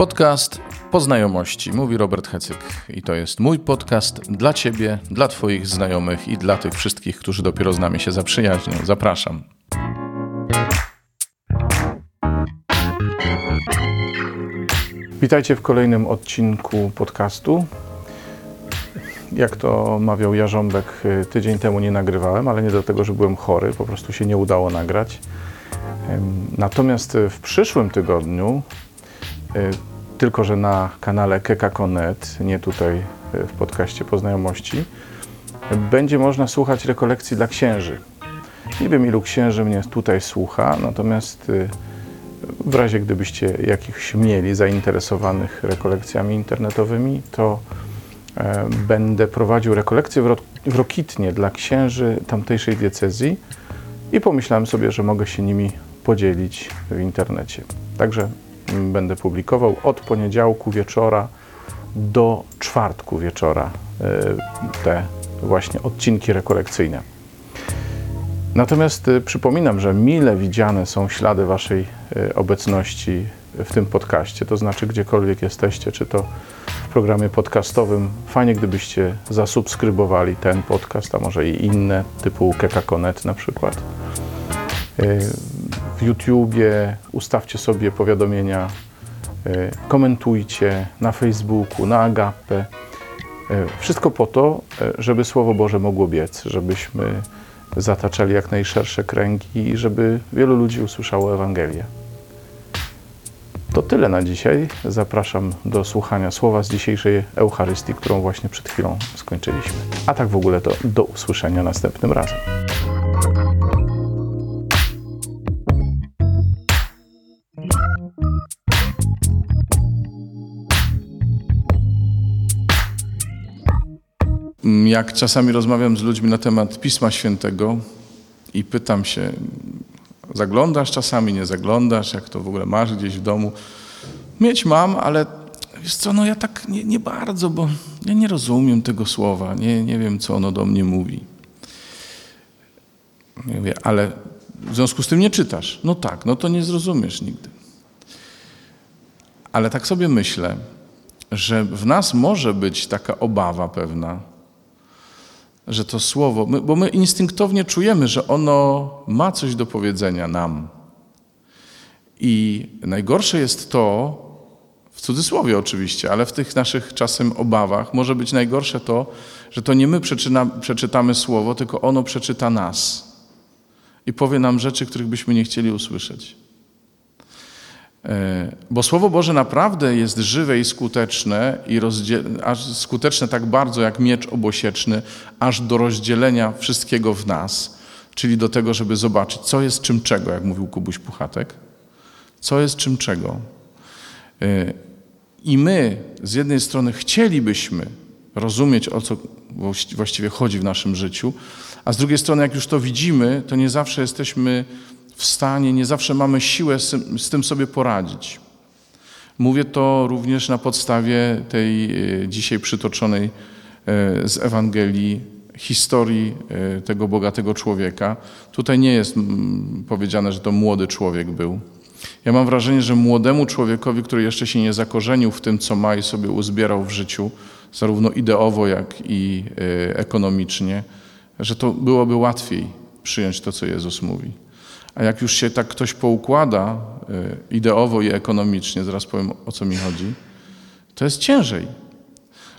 Podcast Poznajomości, mówi Robert Hecyk. I to jest mój podcast dla Ciebie, dla Twoich znajomych i dla tych wszystkich, którzy dopiero z nami się zaprzyjaźnią. Zapraszam. Witajcie w kolejnym odcinku podcastu. Jak to mawiał Jarząbek, tydzień temu nie nagrywałem, ale nie dlatego, że byłem chory, po prostu się nie udało nagrać. Natomiast w przyszłym tygodniu Y, tylko że na kanale Keka.net, nie tutaj y, w podcaście Poznajomości, będzie można słuchać rekolekcji dla księży. Nie wiem, ilu księży mnie tutaj słucha, natomiast y, w razie gdybyście jakichś mieli zainteresowanych rekolekcjami internetowymi, to e, będę prowadził rekolekcje w Rokitnie dla księży tamtejszej diecezji i pomyślałem sobie, że mogę się nimi podzielić w internecie. Także będę publikował od poniedziałku wieczora do czwartku wieczora e, te właśnie odcinki rekolekcyjne. Natomiast e, przypominam, że mile widziane są ślady Waszej e, obecności w tym podcaście, to znaczy gdziekolwiek jesteście, czy to w programie podcastowym. Fajnie, gdybyście zasubskrybowali ten podcast, a może i inne, typu Kekakonet na przykład YouTubie, ustawcie sobie powiadomienia, e, komentujcie na Facebooku, na Agape. E, wszystko po to, e, żeby Słowo Boże mogło biec, żebyśmy zataczali jak najszersze kręgi i żeby wielu ludzi usłyszało Ewangelię. To tyle na dzisiaj. Zapraszam do słuchania słowa z dzisiejszej Eucharystii, którą właśnie przed chwilą skończyliśmy. A tak w ogóle to do usłyszenia następnym razem. Jak czasami rozmawiam z ludźmi na temat Pisma Świętego i pytam się, zaglądasz czasami, nie zaglądasz, jak to w ogóle masz gdzieś w domu? Mieć mam, ale wiesz co, no ja tak nie, nie bardzo, bo ja nie rozumiem tego słowa, nie, nie wiem, co ono do mnie mówi. Ja mówię, ale w związku z tym nie czytasz. No tak, no to nie zrozumiesz nigdy. Ale tak sobie myślę, że w nas może być taka obawa pewna, że to słowo, my, bo my instynktownie czujemy, że ono ma coś do powiedzenia nam. I najgorsze jest to, w cudzysłowie oczywiście, ale w tych naszych czasem obawach może być najgorsze to, że to nie my przeczyna, przeczytamy słowo, tylko ono przeczyta nas i powie nam rzeczy, których byśmy nie chcieli usłyszeć. E, bo Słowo Boże naprawdę jest żywe i skuteczne, i aż skuteczne tak bardzo jak miecz obosieczny, aż do rozdzielenia wszystkiego w nas, czyli do tego, żeby zobaczyć, co jest czym czego, jak mówił Kubuś Puchatek. Co jest czym czego. E, I my z jednej strony chcielibyśmy rozumieć, o co właściwie chodzi w naszym życiu, a z drugiej strony, jak już to widzimy, to nie zawsze jesteśmy w stanie, nie zawsze mamy siłę z tym sobie poradzić. Mówię to również na podstawie tej e, dzisiaj przytoczonej e, z Ewangelii historii e, tego bogatego człowieka. Tutaj nie jest powiedziane, że to młody człowiek był. Ja mam wrażenie, że młodemu człowiekowi, który jeszcze się nie zakorzenił w tym, co ma i sobie uzbierał w życiu, zarówno ideowo, jak i ekonomicznie, że to byłoby łatwiej przyjąć to, co Jezus mówi. A jak już się tak ktoś poukłada y, ideowo i ekonomicznie, zaraz powiem o co mi chodzi, to jest ciężej.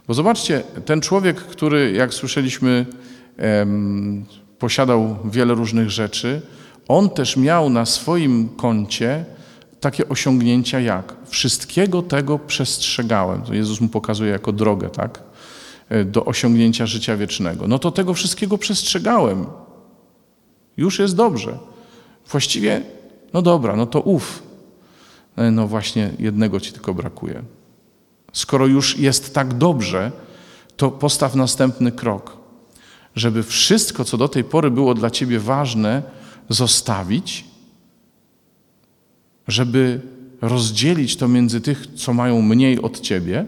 Bo zobaczcie, ten człowiek, który, jak słyszeliśmy, posiadał wiele różnych rzeczy, on też miał na swoim koncie takie osiągnięcia jak wszystkiego tego przestrzegałem. To Jezus mu pokazuje jako drogę, tak? E, do osiągnięcia życia wiecznego. No to tego wszystkiego przestrzegałem. Już jest dobrze. Właściwie, no dobra, no to ów. E, no właśnie, jednego ci tylko brakuje. Skoro już jest tak dobrze, to postaw następny krok, żeby wszystko, co do tej pory było dla ciebie ważne, zostawić, żeby rozdzielić to między tych, co mają mniej od ciebie,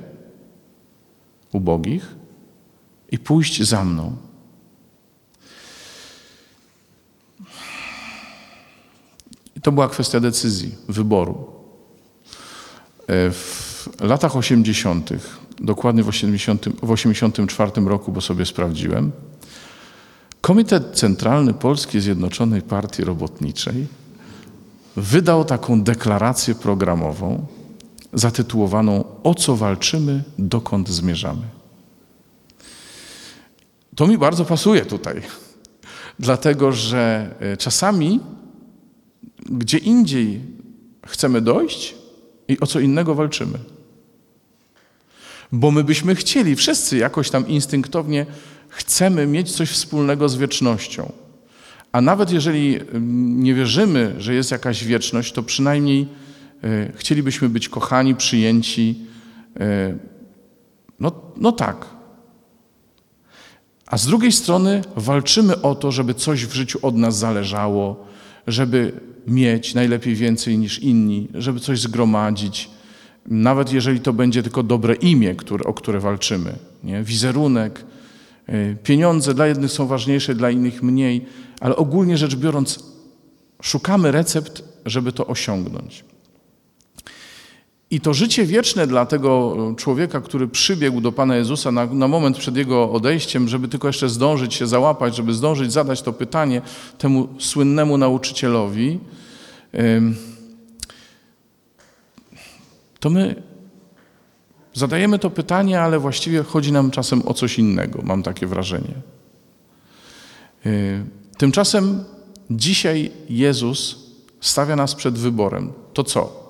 ubogich, i pójść za mną. To była kwestia decyzji, wyboru. E, w latach 80., dokładnie w 80, w 84 roku, bo sobie sprawdziłem, Komitet Centralny Polskiej Zjednoczonej Partii Robotniczej wydał taką deklarację programową zatytułowaną O co walczymy, dokąd zmierzamy. To mi bardzo pasuje tutaj, dlatego że e, czasami gdzie indziej chcemy dojść i o co innego walczymy. Bo my byśmy chcieli, wszyscy jakoś tam instynktownie chcemy mieć coś wspólnego z wiecznością. A nawet jeżeli nie wierzymy, że jest jakaś wieczność, to przynajmniej e, chcielibyśmy być kochani, przyjęci. E, no, no tak. A z drugiej strony walczymy o to, żeby coś w życiu od nas zależało, żeby mieć najlepiej więcej niż inni, żeby coś zgromadzić, nawet jeżeli to będzie tylko dobre imię, które, o które walczymy, nie? wizerunek, y, pieniądze dla jednych są ważniejsze, dla innych mniej, ale ogólnie rzecz biorąc, szukamy recept, żeby to osiągnąć. I to życie wieczne dla tego człowieka, który przybiegł do Pana Jezusa na, na, moment przed Jego odejściem, żeby tylko jeszcze zdążyć się załapać, żeby zdążyć zadać to pytanie temu słynnemu nauczycielowi, to my zadajemy to pytanie, ale właściwie chodzi nam czasem o coś innego, mam takie wrażenie. Tymczasem dzisiaj Jezus stawia nas przed wyborem. To co?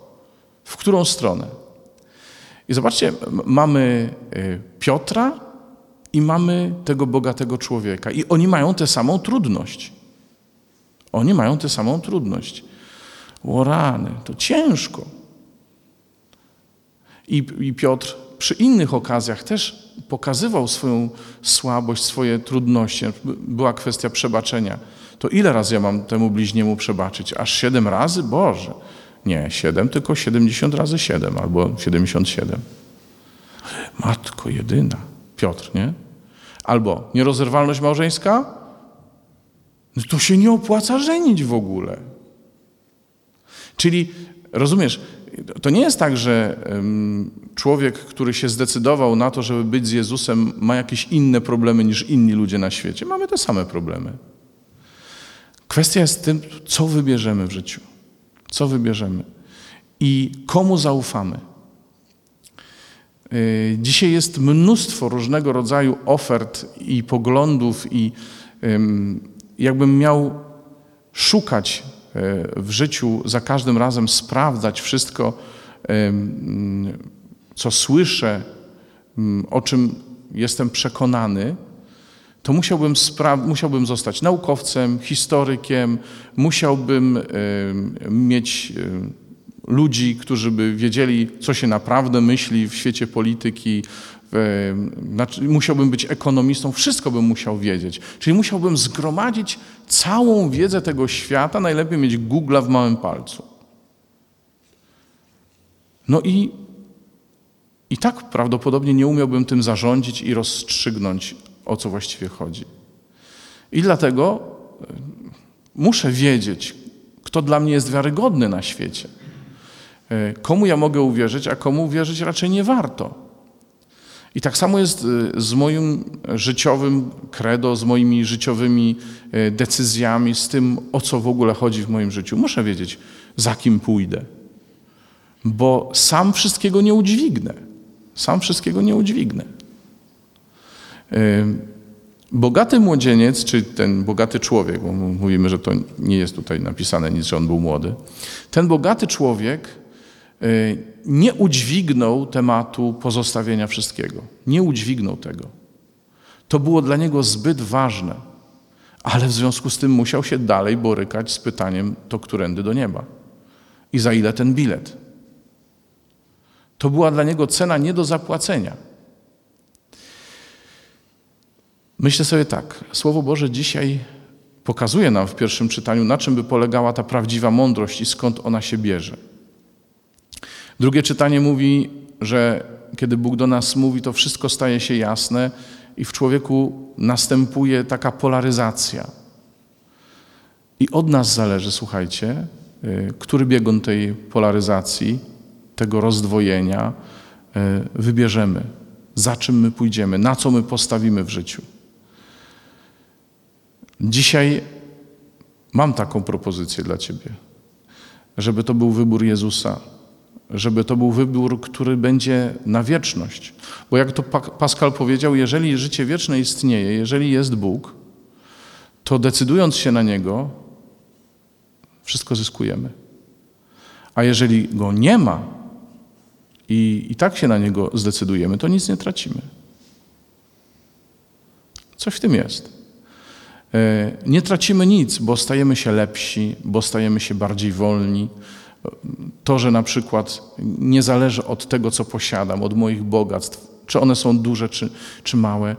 W którą stronę? I zobaczcie, mamy y, Piotra i mamy tego bogatego człowieka. I oni mają tę samą trudność. Oni mają tę samą trudność. O rany, to ciężko. I, I Piotr przy innych okazjach też pokazywał swoją słabość, swoje trudności. Była kwestia przebaczenia. To ile razy ja mam temu bliźniemu przebaczyć? Aż siedem razy? Boże. Nie, 7, tylko 70 razy 7 albo 77. Matko jedyna. Piotr, nie? Albo nierozerwalność małżeńska? No to się nie opłaca żenić w ogóle. Czyli, rozumiesz, to nie jest tak, że człowiek, który się zdecydował na to, żeby być z Jezusem, ma jakieś inne problemy niż inni ludzie na świecie. Mamy te same problemy. Kwestia jest tym, co wybierzemy w życiu. Co wybierzemy i komu zaufamy. Y, dzisiaj jest mnóstwo różnego rodzaju ofert i poglądów, i jakbym miał szukać y, w życiu, za każdym razem sprawdzać wszystko, co słyszę, o czym jestem przekonany, to musiałbym, musiałbym zostać naukowcem, historykiem, musiałbym mieć ludzi, którzy by wiedzieli, co się naprawdę myśli w świecie polityki. Znaczy, musiałbym być ekonomistą, wszystko bym musiał wiedzieć. Czyli musiałbym zgromadzić całą wiedzę tego świata, najlepiej mieć Google'a w małym palcu. No i, i tak prawdopodobnie nie umiałbym tym zarządzić i rozstrzygnąć o co właściwie chodzi. I dlatego e, muszę wiedzieć, kto dla mnie jest wiarygodny na świecie. E, komu ja mogę uwierzyć, a komu uwierzyć raczej nie warto. I tak samo jest e, z moim życiowym credo, z moimi życiowymi decyzjami, z tym, o co w ogóle chodzi w moim życiu. Muszę wiedzieć, za kim pójdę, bo sam wszystkiego nie udźwignę. Sam wszystkiego nie udźwignę. Bogaty młodzieniec, czy ten bogaty człowiek, bo mówimy, że to nie jest tutaj napisane nic, że on był młody, ten bogaty człowiek y, nie udźwignął tematu pozostawienia wszystkiego. Nie udźwignął tego. To było dla niego zbyt ważne, ale w związku z tym musiał się dalej borykać z pytaniem, to którędy do nieba i za ile ten bilet. To była dla niego cena nie do zapłacenia. Myślę sobie tak, Słowo Boże dzisiaj pokazuje nam w pierwszym czytaniu, na czym by polegała ta prawdziwa mądrość i skąd ona się bierze. Drugie czytanie mówi, że kiedy Bóg do nas mówi, to wszystko staje się jasne i w człowieku następuje taka polaryzacja. I od nas zależy, słuchajcie, y, który biegun tej polaryzacji, tego rozdwojenia, wybierzemy, za czym my pójdziemy, na co my postawimy w życiu. Dzisiaj mam taką propozycję dla Ciebie, żeby to był wybór Jezusa, żeby to był wybór, który będzie na wieczność. Bo jak to Pascal powiedział, jeżeli życie wieczne istnieje, jeżeli jest Bóg, to decydując się na Niego, wszystko zyskujemy. A jeżeli Go nie ma i, i tak się na Niego zdecydujemy, to nic nie tracimy. Coś w tym jest. E, nie tracimy nic, bo stajemy się lepsi, bo stajemy się bardziej wolni. To, że na przykład nie zależy od tego, co posiadam, od moich bogactw, czy one są duże, czy, czy małe, e,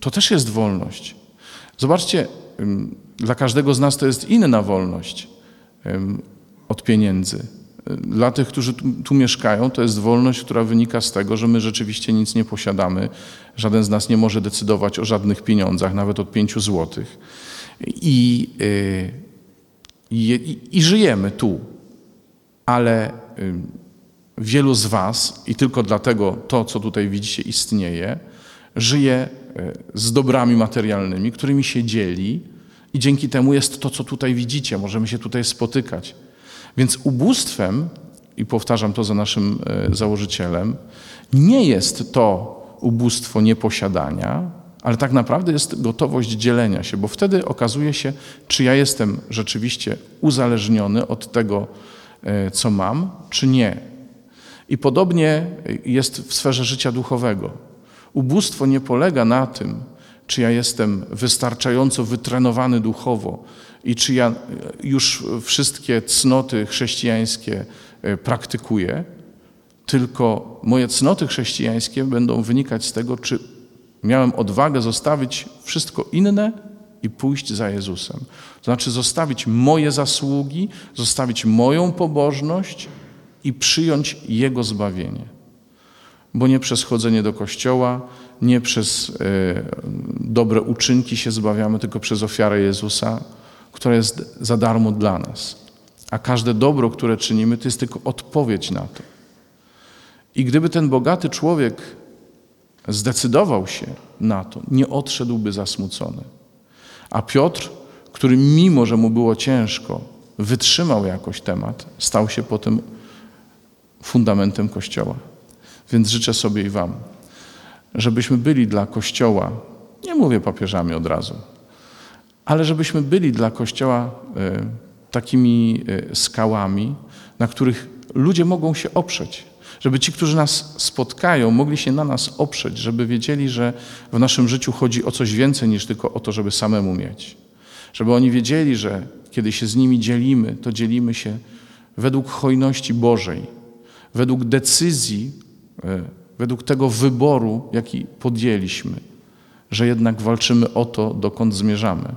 to też jest wolność. Zobaczcie, dla każdego z nas to jest inna wolność od pieniędzy. Dla tych, którzy tu, tu, mieszkają, to jest wolność, która wynika z tego, że my rzeczywiście nic nie posiadamy. Żaden z nas nie może decydować o żadnych pieniądzach, nawet od pięciu złotych. I, y, i, i żyjemy tu. Ale wielu z Was, i tylko dlatego to, co tutaj widzicie, istnieje, żyje y, z dobrami materialnymi, którymi się dzieli, i dzięki temu jest to, co tutaj widzicie. Możemy się tutaj spotykać. Więc ubóstwem, i powtarzam to za naszym e, założycielem, nie jest to ubóstwo nieposiadania, ale tak naprawdę jest gotowość dzielenia się, bo wtedy okazuje się, czy ja jestem rzeczywiście uzależniony od tego, e, co mam, czy nie. I podobnie jest w sferze życia duchowego. Ubóstwo nie polega na tym, czy ja jestem wystarczająco wytrenowany duchowo, i czy ja już wszystkie cnoty chrześcijańskie e, praktykuję, tylko moje cnoty chrześcijańskie będą wynikać z tego, czy miałem odwagę zostawić wszystko inne i pójść za Jezusem. To znaczy zostawić moje zasługi, zostawić moją pobożność i przyjąć Jego zbawienie. Bo nie przez chodzenie do kościoła, nie przez y, dobre uczynki się zbawiamy, tylko przez ofiarę Jezusa, która jest za darmo dla nas. A każde dobro, które czynimy, to jest tylko odpowiedź na to. I gdyby ten bogaty człowiek zdecydował się na to, nie odszedłby zasmucony. A Piotr, który mimo, że mu było ciężko, wytrzymał jakoś temat, stał się potem fundamentem Kościoła. Więc życzę sobie i Wam, żebyśmy byli dla Kościoła, nie mówię papieżami od razu, ale żebyśmy byli dla Kościoła e, takimi e, skałami, na których ludzie mogą się oprzeć. Żeby ci, którzy nas spotkają, mogli się na nas oprzeć, żeby wiedzieli, że w naszym życiu chodzi o coś więcej niż tylko o to, żeby samemu mieć. Żeby oni wiedzieli, że kiedy się z nimi dzielimy, to dzielimy się według hojności Bożej, według decyzji, e, według tego wyboru, jaki podjęliśmy, że jednak walczymy o to, dokąd zmierzamy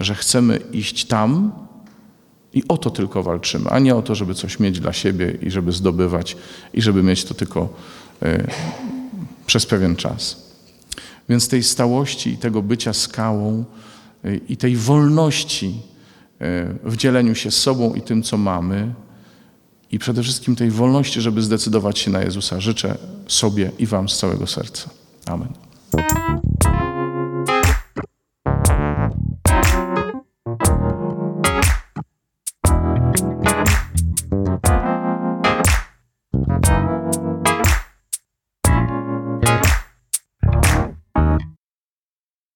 że chcemy iść tam i o to tylko walczymy, a nie o to, żeby coś mieć dla siebie i żeby zdobywać i żeby mieć to tylko y, przez pewien czas. Więc tej stałości i tego bycia skałą y, i tej wolności y, w dzieleniu się sobą i tym, co mamy, i przede wszystkim tej wolności, żeby zdecydować się na Jezusa, życzę sobie i Wam z całego serca. Amen.